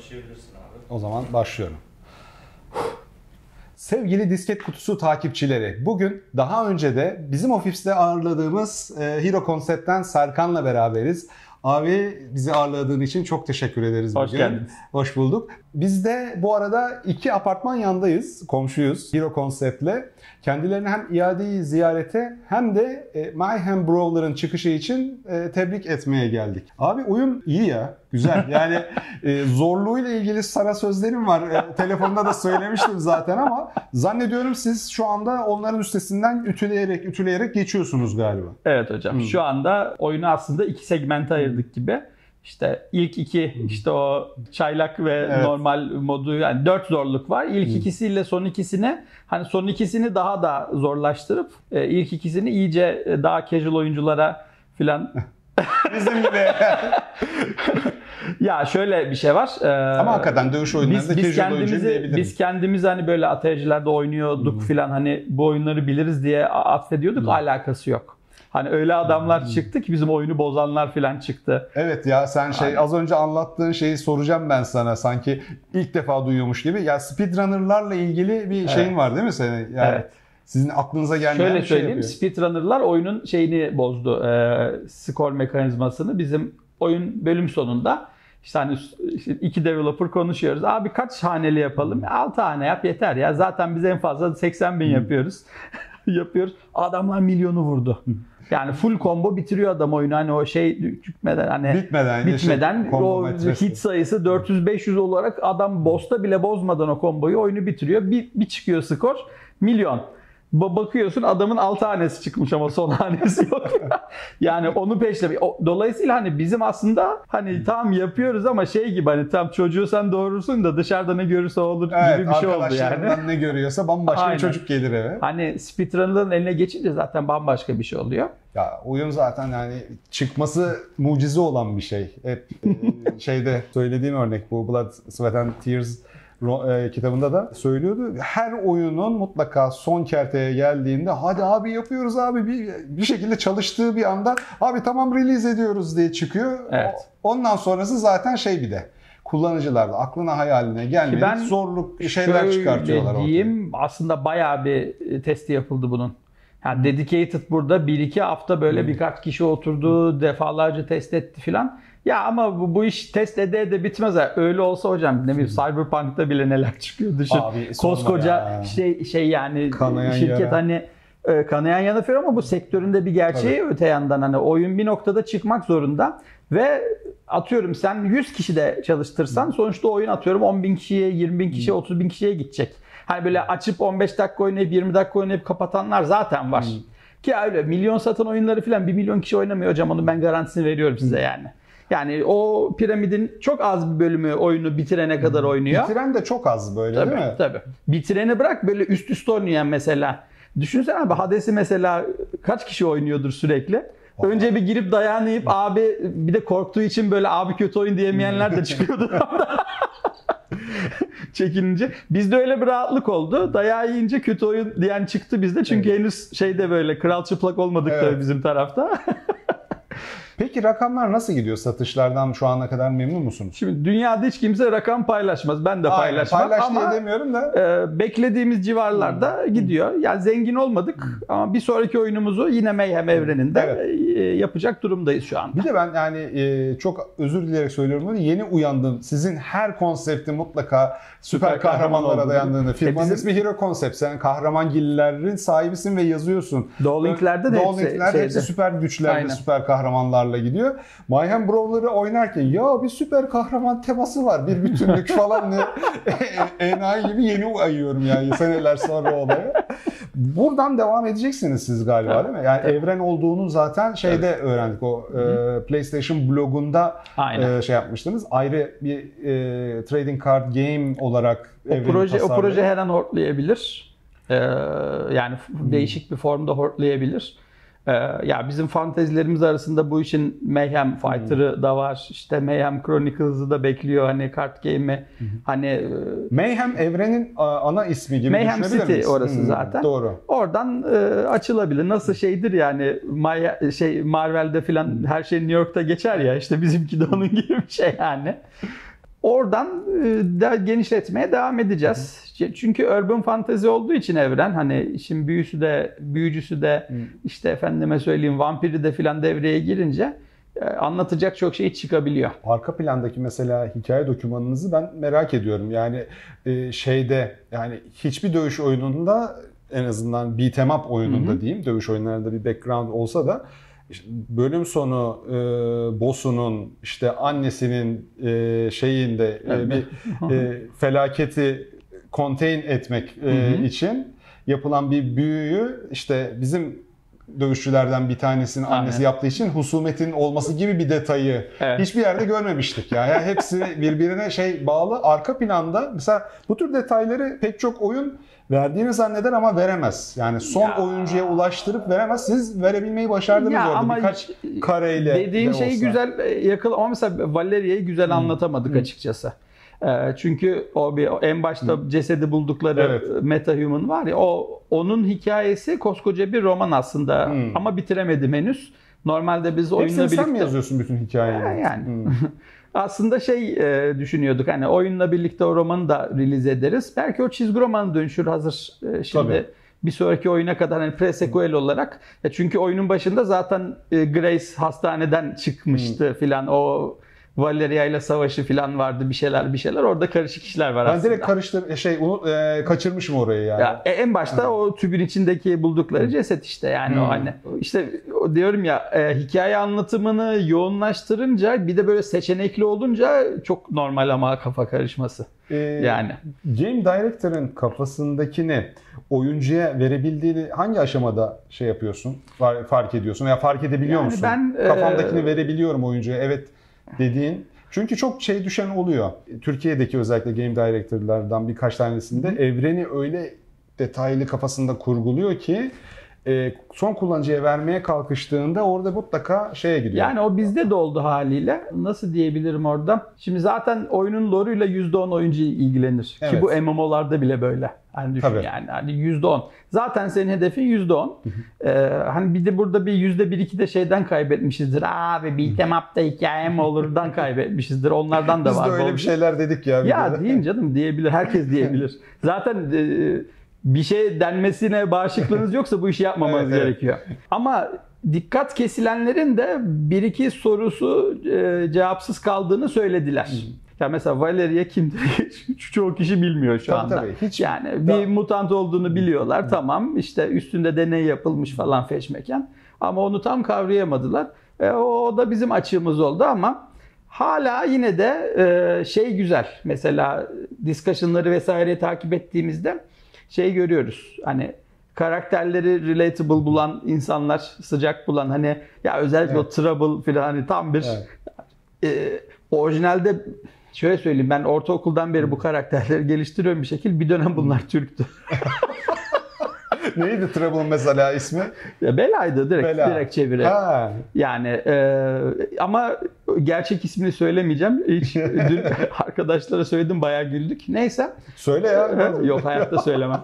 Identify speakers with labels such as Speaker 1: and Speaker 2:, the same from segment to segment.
Speaker 1: Başlayabilirsin abi.
Speaker 2: O zaman başlıyorum. Sevgili disket kutusu takipçileri, bugün daha önce de bizim ofiste ağırladığımız e, Hero Concept'ten Serkan'la beraberiz. Abi bizi ağırladığın için çok teşekkür ederiz
Speaker 3: Hoş
Speaker 2: bugün.
Speaker 3: geldiniz.
Speaker 2: Hoş bulduk. Biz de bu arada iki apartman yandayız, komşuyuz Hero Concept'le. Kendilerini hem iadeyi ziyarete hem de e, Mayhem Brawler'ın çıkışı için e, tebrik etmeye geldik. Abi oyun iyi ya, güzel. Yani e, zorluğuyla ilgili sana sözlerim var. E, telefonda da söylemiştim zaten ama zannediyorum siz şu anda onların üstesinden ütüleyerek ütüleyerek geçiyorsunuz galiba.
Speaker 3: Evet hocam.
Speaker 2: Hmm.
Speaker 3: Şu anda oyunu aslında iki segmente ayırdık gibi. İşte ilk iki işte o çaylak ve
Speaker 2: Evet.
Speaker 3: normal modu yani dört zorluk var. İlk
Speaker 2: Hmm.
Speaker 3: ikisiyle son ikisini hani son ikisini daha da zorlaştırıp e, ilk ikisini iyice e, daha casual oyunculara filan
Speaker 2: Bizim gibi.
Speaker 3: ya şöyle bir şey var. Ee,
Speaker 2: ama hakikaten dövüş oyunlarında
Speaker 3: biz, biz kendimizi biz kendimiz hani böyle ateşlerde oynuyorduk filan hani bu oyunları biliriz diye atfediyorduk alakası yok. Hani öyle adamlar çıktı ki bizim oyunu bozanlar filan çıktı.
Speaker 2: Evet ya sen şey az önce anlattığın şeyi soracağım ben sana sanki ilk defa duyuyormuş gibi. Ya speedrunner'larla ilgili bir şeyin var değil mi senin? Yani
Speaker 3: Evet.
Speaker 2: Sizin aklınıza gelmeyen
Speaker 3: Şöyle
Speaker 2: bir şey
Speaker 3: söyleyeyim,
Speaker 2: yapıyor.
Speaker 3: speedrunner'lar oyunun şeyini bozdu. E, skor mekanizmasını. Bizim oyun bölüm sonunda işte hani işte iki developer konuşuyoruz. Abi kaç haneli yapalım? 6 hane yap yeter ya. Zaten biz en fazla 80 bin yapıyoruz. yapıyoruz. Adamlar milyonu vurdu. Yani full combo bitiriyor adam oyunu. Hani o şey bitmeden hani
Speaker 2: Bitmeden. işte
Speaker 3: bitmeden
Speaker 2: şey,
Speaker 3: o
Speaker 2: metresi.
Speaker 3: hit sayısı 400-500 olarak adam boss'ta bile bozmadan o komboyu oyunu bitiriyor. Bir, bir çıkıyor skor milyon. Ba- Bakıyorsun adamın 6 hanesi çıkmış ama son hanesi yok. yani onu peşle. Dolayısıyla hani bizim aslında hani tam yapıyoruz ama şey gibi hani tam çocuğu sen doğurursun da dışarıda ne görürse olur
Speaker 2: Evet,
Speaker 3: gibi bir şey oldu yani.
Speaker 2: ne görüyorsa bambaşka
Speaker 3: Aynen.
Speaker 2: bir çocuk gelir eve.
Speaker 3: Hani speedrunner'ın eline geçince zaten bambaşka bir şey oluyor.
Speaker 2: Ya oyun zaten yani çıkması mucize olan bir şey. Hep e, şeyde söylediğim örnek bu Blood, Sweat and Tears e, kitabında da söylüyordu. Her oyunun mutlaka son kerteye geldiğinde hadi abi yapıyoruz abi bir, bir şekilde çalıştığı bir anda abi tamam release ediyoruz diye çıkıyor.
Speaker 3: Evet.
Speaker 2: Ondan sonrası zaten şey bir de kullanıcılar da aklına hayaline gelmedik
Speaker 3: ben
Speaker 2: zorluk şeyler
Speaker 3: Şöyle
Speaker 2: çıkartıyorlar ortaya.
Speaker 3: diyeyim aslında bayağı bir e, testi yapıldı bunun. Yani dedicated burada 1-2 hafta böyle birkaç kişi oturdu, defalarca test etti filan. Ya ama bu, bu iş test ede de bitmez ha. Öyle olsa hocam ne bileyim Cyberpunk'ta bile neler çıkıyor düşün.
Speaker 2: Abi,
Speaker 3: Koskoca
Speaker 2: ya.
Speaker 3: şey şey yani
Speaker 2: Kanayan
Speaker 3: şirket
Speaker 2: yara.
Speaker 3: hani e, kanayan yana filan ama bu sektöründe bir gerçeği öte yandan hani oyun bir noktada çıkmak zorunda ve atıyorum sen 100 kişi de çalıştırsan sonuçta oyun atıyorum 10 bin kişiye, 20 bin kişiye, 30 bin kişiye gidecek. Hani böyle açıp 15 dakika oynayıp 20 dakika oynayıp kapatanlar zaten var. Ki öyle milyon satan oyunları falan 1 milyon kişi oynamıyor hocam onun ben garantisini veriyorum size yani. Yani o piramidin çok az bir bölümü oyunu bitirene kadar oynuyor.
Speaker 2: Bitiren de çok az böyle
Speaker 3: Tabii,
Speaker 2: değil mi?
Speaker 3: tabii. Bitireni bırak böyle üst üste oynayan mesela. Düşünsene abi Hades'i mesela kaç kişi oynuyordur sürekli. Önce bir girip dayağını yiyip abi bir de korktuğu için böyle abi kötü oyun diyemeyenler de çıkıyordu. Çekilince. Bizde öyle bir rahatlık oldu. Dayağı yiyince kötü oyun diyen çıktı bizde. Çünkü henüz şeyde böyle kral çıplak olmadık
Speaker 2: Evet.
Speaker 3: tabii bizim tarafta.
Speaker 2: Peki rakamlar nasıl gidiyor satışlardan şu ana kadar memnun musunuz?
Speaker 3: Şimdi dünyada hiç kimse rakam paylaşmaz. Ben de
Speaker 2: Aynen,
Speaker 3: paylaşmam
Speaker 2: paylaş
Speaker 3: ama
Speaker 2: demiyorum da.
Speaker 3: e, beklediğimiz civarlarda gidiyor. Yani zengin olmadık ama bir sonraki oyunumuzu yine Mayhem evreninde
Speaker 2: Evet.
Speaker 3: e, yapacak durumdayız şu anda.
Speaker 2: Bir de ben yani e, çok özür dileyerek söylüyorum bunu yeni uyandım. Sizin her konsepti mutlaka süper,
Speaker 3: Süper kahraman
Speaker 2: kahramanlara
Speaker 3: olduğunu.
Speaker 2: dayandığını. Firmanın
Speaker 3: bizim-
Speaker 2: ismi Hero Concept. Sen kahramangillerin sahibisin ve yazıyorsun.
Speaker 3: Doğu Link'lerde de
Speaker 2: Doğu
Speaker 3: hepsi
Speaker 2: hepsi süper güçlerle,
Speaker 3: Aynen.
Speaker 2: süper kahramanlarla gidiyor. Mayhem Brawler'ı oynarken ya bir süper kahraman teması var, bir bütünlük falan ne enayi gibi yeni ayıyorum yani seneler sonra olaya. Buradan devam edeceksiniz siz galiba değil mi? Yani evren olduğunu zaten şeyde öğrendik o e, PlayStation blogunda
Speaker 3: Aynen.
Speaker 2: e, şey yapmıştınız. Ayrı bir e, trading card game olarak
Speaker 3: O proje o
Speaker 2: tasarlayıp-
Speaker 3: proje her an hortlayabilir. Ee, yani değişik bir formda hortlayabilir. Ee, ya bizim fantezilerimiz arasında bu işin Mayhem Fighter'ı da var. İşte Mayhem Chronicles'ı da bekliyor hani kart game'i. Hani e,
Speaker 2: Mayhem evrenin ana ismi gibi
Speaker 3: Mayhem
Speaker 2: düşünebilir
Speaker 3: City
Speaker 2: miyiz?
Speaker 3: orası
Speaker 2: Hmm,
Speaker 3: zaten.
Speaker 2: Doğru.
Speaker 3: Oradan e, açılabilir. Nasıl şeydir yani Maya, şey Marvel'de filan her şey New York'ta geçer ya işte bizimki de onun gibi bir şey yani. Oradan e, da genişletmeye devam edeceğiz. Çünkü urban fantasy olduğu için evren hani işin büyüsü de büyücüsü de işte efendime söyleyeyim vampiri de filan devreye girince e, anlatacak çok şey çıkabiliyor.
Speaker 2: Arka plandaki mesela hikaye dokümanınızı ben merak ediyorum. Yani e, şeyde yani hiçbir dövüş oyununda en azından beat em up oyununda Hı-hı. diyeyim dövüş oyunlarında bir background olsa da bölüm sonu e, boss'unun işte annesinin e, şeyinde e, bir e, felaketi contain etmek e, için yapılan bir büyüyü işte bizim dövüşçülerden bir tanesinin annesi Aynen. yaptığı için husumetin olması gibi bir detayı evet. hiçbir yerde görmemiştik. Yani, yani hepsi birbirine şey bağlı. Arka planda mesela bu tür detayları pek çok oyun verdiğini zanneder ama veremez. Yani son ya. oyuncuya ulaştırıp veremez. Siz verebilmeyi başardınız ya orada ama birkaç kareyle.
Speaker 3: Dediğin şeyi olsa. güzel e, yakıl ama mesela Valeria'yı güzel hmm. anlatamadık hmm. açıkçası. Ee, çünkü o bir en başta cesedi buldukları evet. metahuman var ya o onun hikayesi koskoca bir roman aslında hmm. ama bitiremedim henüz. Normalde biz oyunla birlikte...
Speaker 2: sen mi yazıyorsun bütün hikayeyi?
Speaker 3: Yani. Hmm. aslında şey e, düşünüyorduk hani oyunla birlikte o romanı da release ederiz. Belki o çizgi roman dönüşür hazır e, şimdi. Tabii bir sonraki oyuna kadar hani pre-sequel olarak. Ya çünkü oyunun başında zaten e, Grace hastaneden çıkmıştı hmm. filan. O Valeria ile savaşı falan vardı bir şeyler bir şeyler. Orada karışık işler var
Speaker 2: ben
Speaker 3: aslında.
Speaker 2: Ben direkt karıştır şey onu e, kaçırmışım orayı yani. Ya,
Speaker 3: e, en başta Hı. o tübün içindeki buldukları ceset işte yani hmm. o hani. İşte diyorum ya e, hikaye anlatımını yoğunlaştırınca bir de böyle seçenekli olunca çok normal ama kafa karışması. Ee, yani.
Speaker 2: Game Director'ın kafasındakini oyuncuya verebildiğini hangi aşamada şey yapıyorsun? Fark ediyorsun veya fark edebiliyor yani musun? Ben kafamdakini e, verebiliyorum oyuncuya. Evet dediğin çünkü çok şey düşen oluyor. Türkiye'deki özellikle game director'lardan birkaç tanesinde evreni öyle detaylı kafasında kurguluyor ki e, son kullanıcıya vermeye kalkıştığında orada mutlaka şeye gidiyor.
Speaker 3: Yani o bizde de oldu haliyle. Nasıl diyebilirim orada? Şimdi zaten oyunun lore'uyla %10 oyuncu ilgilenir. Evet. Ki bu MMO'larda bile böyle. Hani düşün Tabii. yani hani %10. Zaten senin hedefin %10. ee, hani bir de burada bir %1-2 de şeyden kaybetmişizdir. Abi beat'em up'ta hikaye mi olurdan kaybetmişizdir. Onlardan da
Speaker 2: Biz
Speaker 3: var.
Speaker 2: Biz de öyle bir şeyler dedik ya.
Speaker 3: Ya deyin canım diyebilir. Herkes diyebilir. Zaten e, bir şey denmesine bağışıklığınız yoksa bu işi yapmamanız evet, gerekiyor. Evet. Ama dikkat kesilenlerin de bir iki sorusu e, cevapsız kaldığını söylediler. Ya mesela Valeria kimdir? Çoğu kişi bilmiyor şu tabii, anda. Tabii, hiç yani bir mutant olduğunu biliyorlar. Tamam işte üstünde deney yapılmış falan feşmeken. Ama onu tam kavrayamadılar. E, o da bizim açığımız oldu ama hala yine de e, şey güzel. Mesela discussion'ları vesaire takip ettiğimizde şey görüyoruz. Hani karakterleri relatable bulan insanlar, sıcak bulan hani ya özellikle evet. o trouble filan hani tam bir evet. e, orijinalde şöyle söyleyeyim ben ortaokuldan beri bu karakterleri geliştiriyorum bir şekilde. Bir dönem bunlar Türktü.
Speaker 2: Neydi Trouble mesela ismi?
Speaker 3: Ya Bela'ydı direkt Bela. direkt çeviri. Ha. Yani e, ama gerçek ismini söylemeyeceğim. Hiç dün arkadaşlara söyledim bayağı güldük. Neyse.
Speaker 2: Söyle ya.
Speaker 3: Yok hayatta söylemem.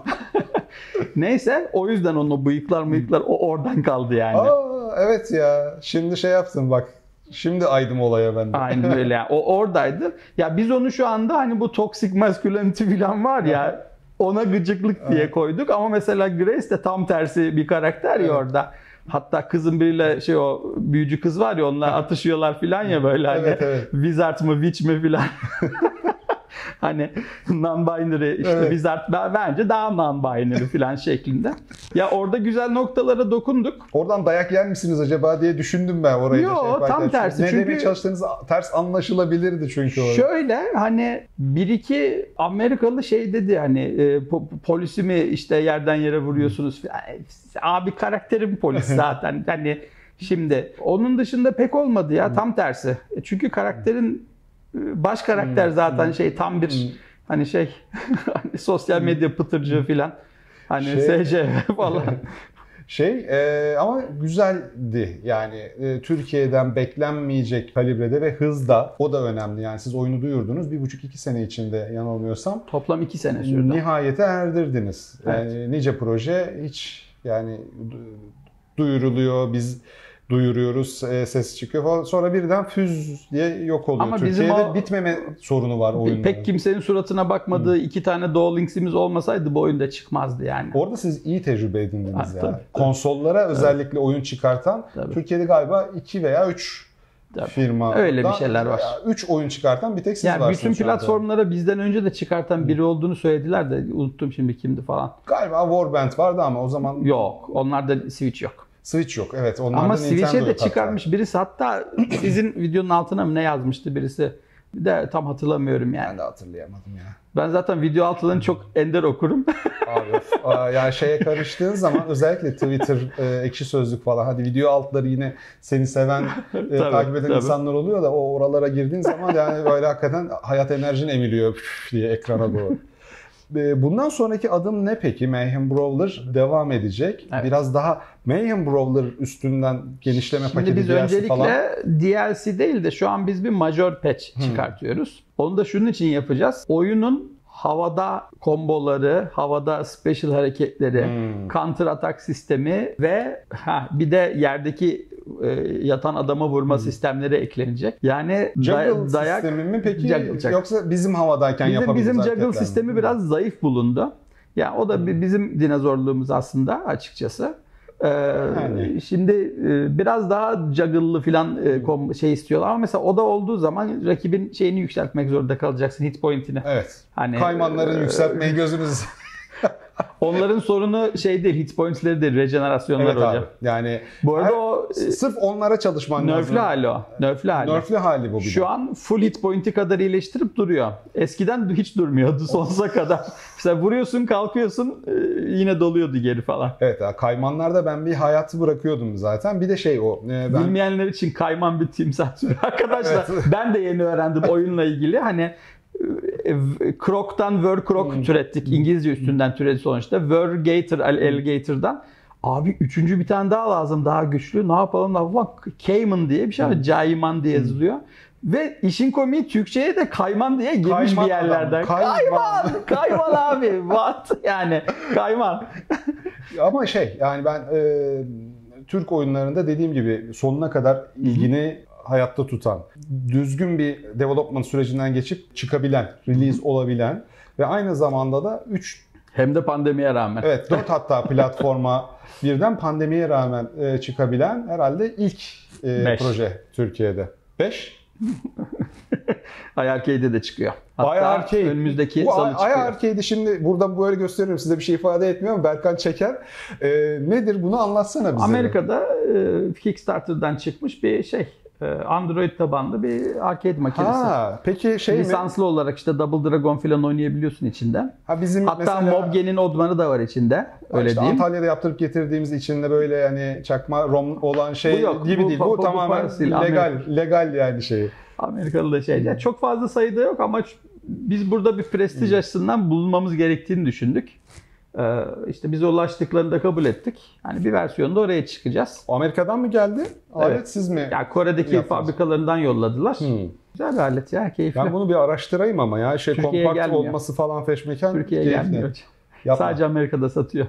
Speaker 3: Neyse o yüzden onun bıyıklar mıyıklar o oradan kaldı yani.
Speaker 2: Aa, evet ya. Şimdi şey yaptın bak. Şimdi aydım olaya ben de.
Speaker 3: Aynen öyle. Yani. O oradaydı. Ya biz onu şu anda hani bu toxic masculinity falan var ya ona gıcıklık diye koyduk ama mesela Grace de tam tersi bir karakter ya orada. Hatta kızın biriyle şey o büyücü kız var ya onunla atışıyorlar filan ya böyle hani evet, evet. wizard mı witch mi filan. hani non-binary işte evet. Wizard bence daha non-binary falan şeklinde. Ya orada güzel noktalara dokunduk.
Speaker 2: Oradan dayak yer misiniz acaba diye düşündüm ben orayı.
Speaker 3: Yok şey tam tersi.
Speaker 2: Ne çünkü, demeye çalıştığınız ters anlaşılabilirdi çünkü orada.
Speaker 3: Şöyle hani bir iki Amerikalı şey dedi hani e, polisi mi işte yerden yere vuruyorsunuz falan. Abi karakterim polis zaten. hani Şimdi onun dışında pek olmadı ya tam tersi. E, çünkü karakterin baş karakter hmm, zaten hmm. şey tam bir hmm. hani şey hani sosyal medya pıtırcığı filan. Hani şey, SCV falan.
Speaker 2: Şey e, ama güzeldi yani e, Türkiye'den beklenmeyecek kalibrede ve hızda o da önemli yani siz oyunu duyurdunuz bir buçuk iki sene içinde yanılmıyorsam.
Speaker 3: Toplam iki sene sürdü.
Speaker 2: Nihayete erdirdiniz. Evet. Yani nice proje hiç yani duyuruluyor biz duyuruyoruz, e, ses çıkıyor falan. Sonra birden füz diye yok oluyor.
Speaker 3: Ama bizim
Speaker 2: Türkiye'de
Speaker 3: o-
Speaker 2: bitmeme sorunu var oyunların.
Speaker 3: Pek kimsenin suratına bakmadığı iki tane Dual Links'imiz olmasaydı bu oyun da çıkmazdı yani.
Speaker 2: Orada siz iyi tecrübe edindiniz
Speaker 3: Ha,
Speaker 2: ya.
Speaker 3: tabii, tabii.
Speaker 2: Konsollara özellikle oyun çıkartan
Speaker 3: Tabii.
Speaker 2: Türkiye'de galiba 2 veya 3
Speaker 3: Tabii.
Speaker 2: firma.
Speaker 3: Öyle bir şeyler var.
Speaker 2: 3 oyun çıkartan bir tek siz
Speaker 3: Yani
Speaker 2: varsınız
Speaker 3: bütün
Speaker 2: şu anda.
Speaker 3: platformlara bizden önce de çıkartan biri olduğunu söylediler de unuttum şimdi kimdi falan.
Speaker 2: Galiba Warband vardı ama o zaman
Speaker 3: Yok. Onlarda Switch yok.
Speaker 2: Switch yok. Evet onlarda
Speaker 3: Ama Switch'e de
Speaker 2: hatta.
Speaker 3: çıkarmış birisi. Hatta sizin videonun altına mı ne yazmıştı birisi? Bir de tam hatırlamıyorum yani.
Speaker 2: Ben de hatırlayamadım ya.
Speaker 3: Ben zaten video altlarını çok ender okurum.
Speaker 2: Abi. Aa, yani şeye karıştığın zaman özellikle Twitter, e, ekşi sözlük falan hadi video altları yine seni seven, e, takip eden
Speaker 3: tabii.
Speaker 2: insanlar oluyor da o oralara girdiğin zaman yani böyle hakikaten hayat enerjin emiliyor diye ekrana doğru. E, Bundan sonraki adım ne peki? Mayhem Brawler devam edecek.
Speaker 3: Evet.
Speaker 2: Biraz daha Mayhem Brawler üstünden genişleme
Speaker 3: Şimdi
Speaker 2: paketi
Speaker 3: biz
Speaker 2: DLC
Speaker 3: öncelikle
Speaker 2: falan.
Speaker 3: DLC değil de şu an biz bir major patch çıkartıyoruz. Onu da şunun için yapacağız. Oyunun havada komboları, havada special hareketleri,
Speaker 2: Hmm.
Speaker 3: counter atak sistemi ve ha, bir de yerdeki e, yatan adama vurma sistemleri eklenecek. Yani
Speaker 2: Juggle
Speaker 3: dayak
Speaker 2: sistemi mi peki
Speaker 3: Juggle,
Speaker 2: yoksa bizim havadayken
Speaker 3: bizim,
Speaker 2: yapabildiğimiz
Speaker 3: bizim juggle
Speaker 2: mi?
Speaker 3: sistemi biraz zayıf bulundu. Yani o da bi- bizim dinozorluğumuz aslında açıkçası. Ee,
Speaker 2: Yani.
Speaker 3: Şimdi e, biraz daha juggle'lı falan e, kom- şey istiyorlar ama mesela o da olduğu zaman rakibin şeyini yükseltmek zorunda kalacaksın hit point'ini.
Speaker 2: Evet.
Speaker 3: Hani
Speaker 2: Kaymanların
Speaker 3: e,
Speaker 2: yükseltmeyi gözünüz
Speaker 3: Onların sorunu şey değil, hit points'leri değil, rejenerasyonlar
Speaker 2: Evet
Speaker 3: hocam.
Speaker 2: abi. Yani
Speaker 3: Bu arada
Speaker 2: her-
Speaker 3: o e,
Speaker 2: sırf onlara çalışman lazım.
Speaker 3: nerf'lü hali o. Nerf'lü hali.
Speaker 2: Nerf'lü hali bu bir de.
Speaker 3: Şu an full hit point'i kadar iyileştirip duruyor. Eskiden hiç durmuyordu sonsuza kadar. Mesela vuruyorsun kalkıyorsun e, yine doluyordu geri falan.
Speaker 2: Evet kaymanlarda ben bir hayatı bırakıyordum zaten. Bir de şey o. e, ben
Speaker 3: Bilmeyenler için kayman bir timsah türü. Arkadaşlar
Speaker 2: Evet.
Speaker 3: ben de yeni öğrendim oyunla ilgili. Hani Krok'tan Verkrok
Speaker 2: Hmm.
Speaker 3: türettik. İngilizce üstünden türedi sonuçta. Vergator, Alligator'dan. Abi üçüncü bir tane daha lazım daha güçlü. Ne yapalım da ulan Cayman diye bir şey var.
Speaker 2: Hmm.
Speaker 3: Cayman diye yazılıyor. Ve işin komiği Türkçe'ye de kayman diye girmiş
Speaker 2: Kayman
Speaker 3: bir yerlerden.
Speaker 2: adam, kayman.
Speaker 3: Kayman, kayman abi. What? Yani kayman.
Speaker 2: ama şey yani ben e, Türk oyunlarında dediğim gibi sonuna kadar ilgini hayatta tutan, düzgün bir development sürecinden geçip çıkabilen, release olabilen ve aynı zamanda da 3
Speaker 3: Hem de pandemiye rağmen.
Speaker 2: evet 4 hatta platforma birden pandemiye rağmen e, çıkabilen herhalde ilk e,
Speaker 3: Beş.
Speaker 2: proje Türkiye'de. 5
Speaker 3: Ay Arcade'de de çıkıyor. Hatta
Speaker 2: Ay Arcade.
Speaker 3: önümüzdeki
Speaker 2: Bu
Speaker 3: salı çıkıyor.
Speaker 2: Ay şimdi buradan böyle gösteriyorum size bir şey ifade etmiyor ama Berkan Çeker. E, nedir bunu anlatsana bize.
Speaker 3: Amerika'da e, Kickstarter'dan çıkmış bir şey. E, Android tabanlı bir arcade makinesi.
Speaker 2: Ha, peki şey mi?
Speaker 3: Lisanslı olarak işte Double Dragon falan oynayabiliyorsun içinde.
Speaker 2: Ha bizim
Speaker 3: Hatta
Speaker 2: mesela
Speaker 3: Mobgen'in Odman'ı da var içinde. Öyle
Speaker 2: işte
Speaker 3: diyeyim.
Speaker 2: Antalya'da yaptırıp getirdiğimiz içinde böyle yani çakma rom olan şey
Speaker 3: Bu yok,
Speaker 2: gibi
Speaker 3: bu-
Speaker 2: değil.
Speaker 3: bu-
Speaker 2: Bu,
Speaker 3: bu-
Speaker 2: tamamen
Speaker 3: parasıyla
Speaker 2: legal,
Speaker 3: Amerika.
Speaker 2: legal yani şeyi.
Speaker 3: Amerikalı da şey. Yani çok fazla sayıda yok ama biz burada bir prestij
Speaker 2: Hmm.
Speaker 3: açısından bulunmamız gerektiğini düşündük. Ee, işte bize ulaştıklarını da kabul ettik. Yani bir versiyonda oraya çıkacağız.
Speaker 2: Amerika'dan mı geldi? Alet
Speaker 3: Evet.
Speaker 2: siz mi?
Speaker 3: Yani Kore'deki
Speaker 2: Yaptınız.
Speaker 3: fabrikalarından yolladılar.
Speaker 2: Hmm.
Speaker 3: Güzel bir alet ya, keyifli.
Speaker 2: Ben bunu bir araştırayım ama ya şey
Speaker 3: Türkiye'ye
Speaker 2: kompakt
Speaker 3: gelmiyor.
Speaker 2: olması falan feşmekan
Speaker 3: Türkiye'ye
Speaker 2: keyifli.
Speaker 3: gelmiyor.
Speaker 2: Yapma.
Speaker 3: Sadece Amerika'da satıyor.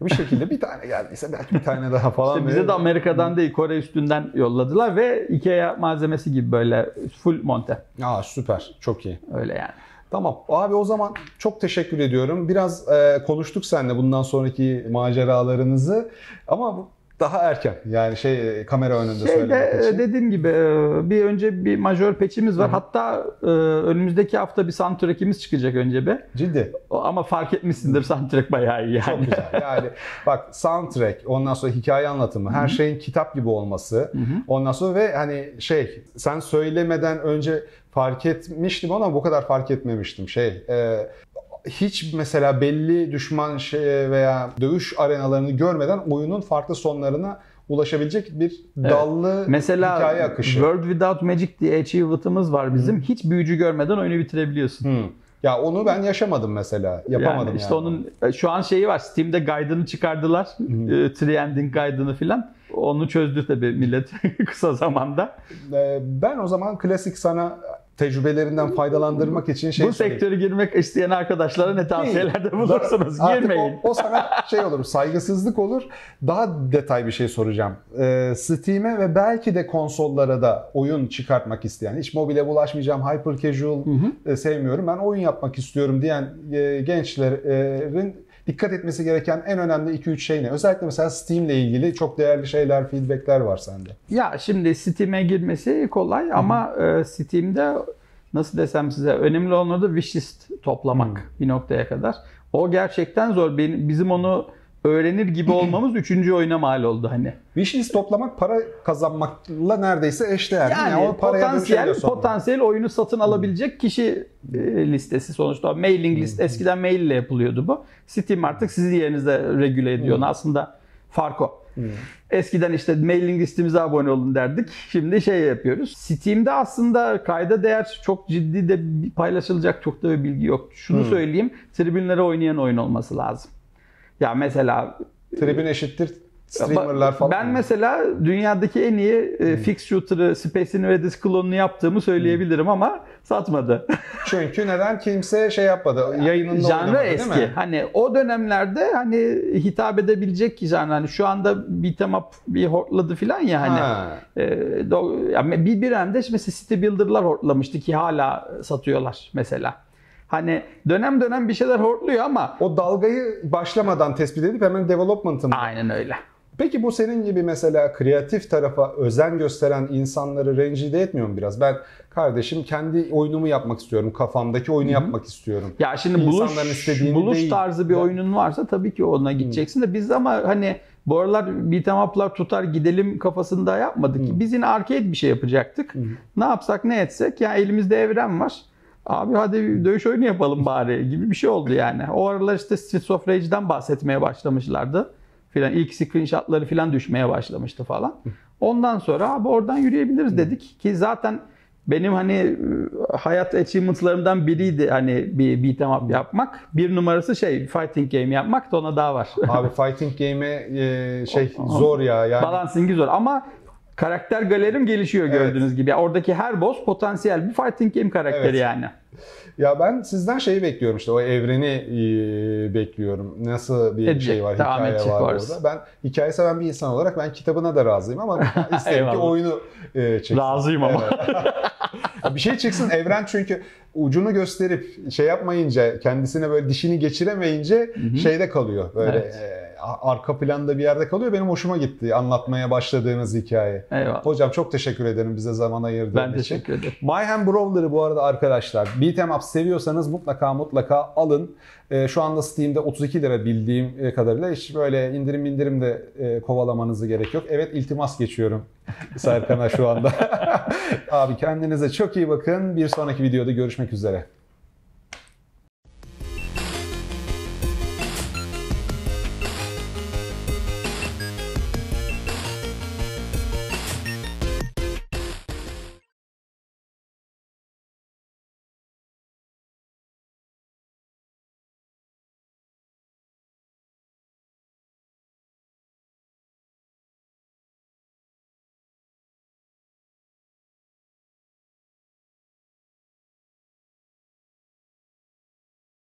Speaker 2: Bir şekilde bir tane geldiyse belki bir tane daha falan.
Speaker 3: İşte bize
Speaker 2: verir.
Speaker 3: de Amerika'dan değil Kore üstünden yolladılar ve Ikea malzemesi gibi böyle full monte.
Speaker 2: Aa süper. Çok iyi.
Speaker 3: Öyle yani.
Speaker 2: Tamam. Abi o zaman çok teşekkür ediyorum. Biraz e, konuştuk seninle bundan sonraki maceralarınızı ama bu daha erken. Yani şey e, kamera önünde söylemek
Speaker 3: Şeyde
Speaker 2: için.
Speaker 3: dediğim gibi e, bir önce bir majör peçimiz var.
Speaker 2: Hı.
Speaker 3: Hatta e, önümüzdeki hafta bir soundtrack'imiz çıkacak önce bir.
Speaker 2: Ciddi.
Speaker 3: Ama fark etmişsindir soundtrack bayağı iyi yani.
Speaker 2: Çok güzel. Yani bak soundtrack, ondan sonra hikaye anlatımı, her şeyin kitap gibi olması. Ondan sonra ve hani şey sen söylemeden önce fark etmiştim ama bu kadar fark etmemiştim. Şey e, hiç mesela belli düşman şey veya dövüş arenalarını görmeden oyunun farklı sonlarına ulaşabilecek bir dallı
Speaker 3: Mesela
Speaker 2: hikaye akışı.
Speaker 3: World Without Magic diye achievement'ımız var bizim. Hiç büyücü görmeden oyunu bitirebiliyorsun.
Speaker 2: Hmm. Ya onu ben yaşamadım mesela. Yapamadım yani.
Speaker 3: işte onun e, şu an şeyi var. Steam'de guide'ını çıkardılar. E, Triending guide'ını filan. Onu çözdü tabii millet kısa zamanda.
Speaker 2: Ee, Ben o zaman klasik sana tecrübelerinden faydalandırmak için şey
Speaker 3: Bu sektöre girmek isteyen arkadaşlara ne tavsiyelerde bulursunuz?
Speaker 2: Artık
Speaker 3: Girmeyin.
Speaker 2: O, o sana şey olur, saygısızlık olur. Daha detay bir şey soracağım. Ee, Steam'e ve belki de konsollara da oyun çıkartmak isteyen, hiç mobile bulaşmayacağım, hyper casual e, sevmiyorum, ben oyun yapmak istiyorum diyen e, gençlerin dikkat etmesi gereken en önemli 2-3 şey ne? Özellikle mesela Steam ile ilgili çok değerli şeyler, feedbackler var sende.
Speaker 3: Ya şimdi Steam'e girmesi kolay ama e, Steam'de nasıl desem size önemli olan orada wishlist toplamak bir noktaya kadar. O gerçekten zor. Benim, bizim onu öğrenir gibi olmamız üçüncü oyuna mal oldu hani.
Speaker 2: Wishlist toplamak para kazanmakla neredeyse eşdeğer. mi?
Speaker 3: Yani
Speaker 2: o
Speaker 3: potansiyel potansiyel oyunu satın alabilecek kişi e, listesi sonuçta. Mailing list eskiden mail ile yapılıyordu bu. Steam artık sizin yerinizde regüle ediyor. Aslında fark o. Eskiden işte mailing listemize abone olun derdik. Şimdi şey yapıyoruz. Steam'de aslında kayda değer çok ciddi de paylaşılacak çok da bir bilgi yok. Şunu söyleyeyim. Tribünlere oynayan oyun olması lazım. Ya mesela
Speaker 2: Tribün eşittir streamerlar falan.
Speaker 3: ben mesela dünyadaki en iyi e, fix shooter'ı Space Invaders klonunu yaptığımı söyleyebilirim ama satmadı.
Speaker 2: Çünkü neden kimse şey yapmadı. Yayınında
Speaker 3: Janra
Speaker 2: oynamadı
Speaker 3: eski.
Speaker 2: değil mi?
Speaker 3: Hani o dönemlerde hani hitap edebilecek ki janra. Hani şu anda beat'em up bir hortladı falan ya hani.
Speaker 2: Ha.
Speaker 3: E, do- bir bir dönemde işte mesela City Builder'lar hortlamıştı ki hala satıyorlar mesela. Hani dönem dönem bir şeyler hortluyor ama
Speaker 2: O dalgayı başlamadan tespit edip hemen development'ı mı?
Speaker 3: aynen öyle.
Speaker 2: Peki bu senin gibi mesela kreatif tarafa özen gösteren insanları rencide etmiyor mu biraz? Ben kardeşim kendi oyunumu yapmak istiyorum. Kafamdaki oyunu yapmak istiyorum.
Speaker 3: Ya şimdi buluş, buluş
Speaker 2: değil.
Speaker 3: tarzı bir oyunun varsa tabii ki ona gideceksin de biz ama hani bu aralar beat'em up'lar tutar gidelim kafasında yapmadık ki. Biz yine arcade bir şey yapacaktık. Ne yapsak ne etsek ya elimizde evren var. Abi hadi dövüş oyunu yapalım bari gibi bir şey oldu yani. O aralar işte Streets of Rage'den bahsetmeye başlamışlardı. Filan ilk screenshotları filan düşmeye başlamıştı falan. Ondan sonra abi oradan yürüyebiliriz dedik ki zaten benim hani e, hayat achievement'larımdan biriydi hani bir beat'em up yapmak. Bir numarası şey fighting game yapmak da ona daha var.
Speaker 2: Abi fighting game'e e, şey zor ya. Yani
Speaker 3: Balancing'i zor ama karakter galerim gelişiyor gördüğünüz gibi. Yani oradaki her boss potansiyel bir fighting game karakteri
Speaker 2: Evet.
Speaker 3: yani.
Speaker 2: Ya ben sizden şeyi bekliyorum işte o evreni e, bekliyorum. Nasıl bir
Speaker 3: Edecek,
Speaker 2: şey var, hikaye var
Speaker 3: orası.
Speaker 2: orada. Ben hikeyi seven bir insan olarak ben kitabına da razıyım ama isterim ki oyunu e, çeksin.
Speaker 3: Razıyım ama.
Speaker 2: Bir şey çıksın evren çünkü ucunu gösterip şey yapmayınca kendisine böyle dişini geçiremeyince şeyde kalıyor. Böyle
Speaker 3: Evet.
Speaker 2: e, arka planda bir yerde kalıyor. Benim hoşuma gitti anlatmaya başladığınız hikaye.
Speaker 3: Eyvallah.
Speaker 2: Hocam çok teşekkür ederim bize zaman ayırdığın
Speaker 3: Ben
Speaker 2: için.
Speaker 3: teşekkür ederim.
Speaker 2: Mayhem Brawler'ı bu arada arkadaşlar Beat'em Up seviyorsanız mutlaka mutlaka alın. Ee, şu anda Steam'de 32 lira bildiğim e, kadarıyla hiç böyle indirim indirim de e, kovalamanızı gerek yok. Evet iltimas geçiyorum Serkan'a şu anda. Abi kendinize çok iyi bakın. Bir sonraki videoda görüşmek üzere.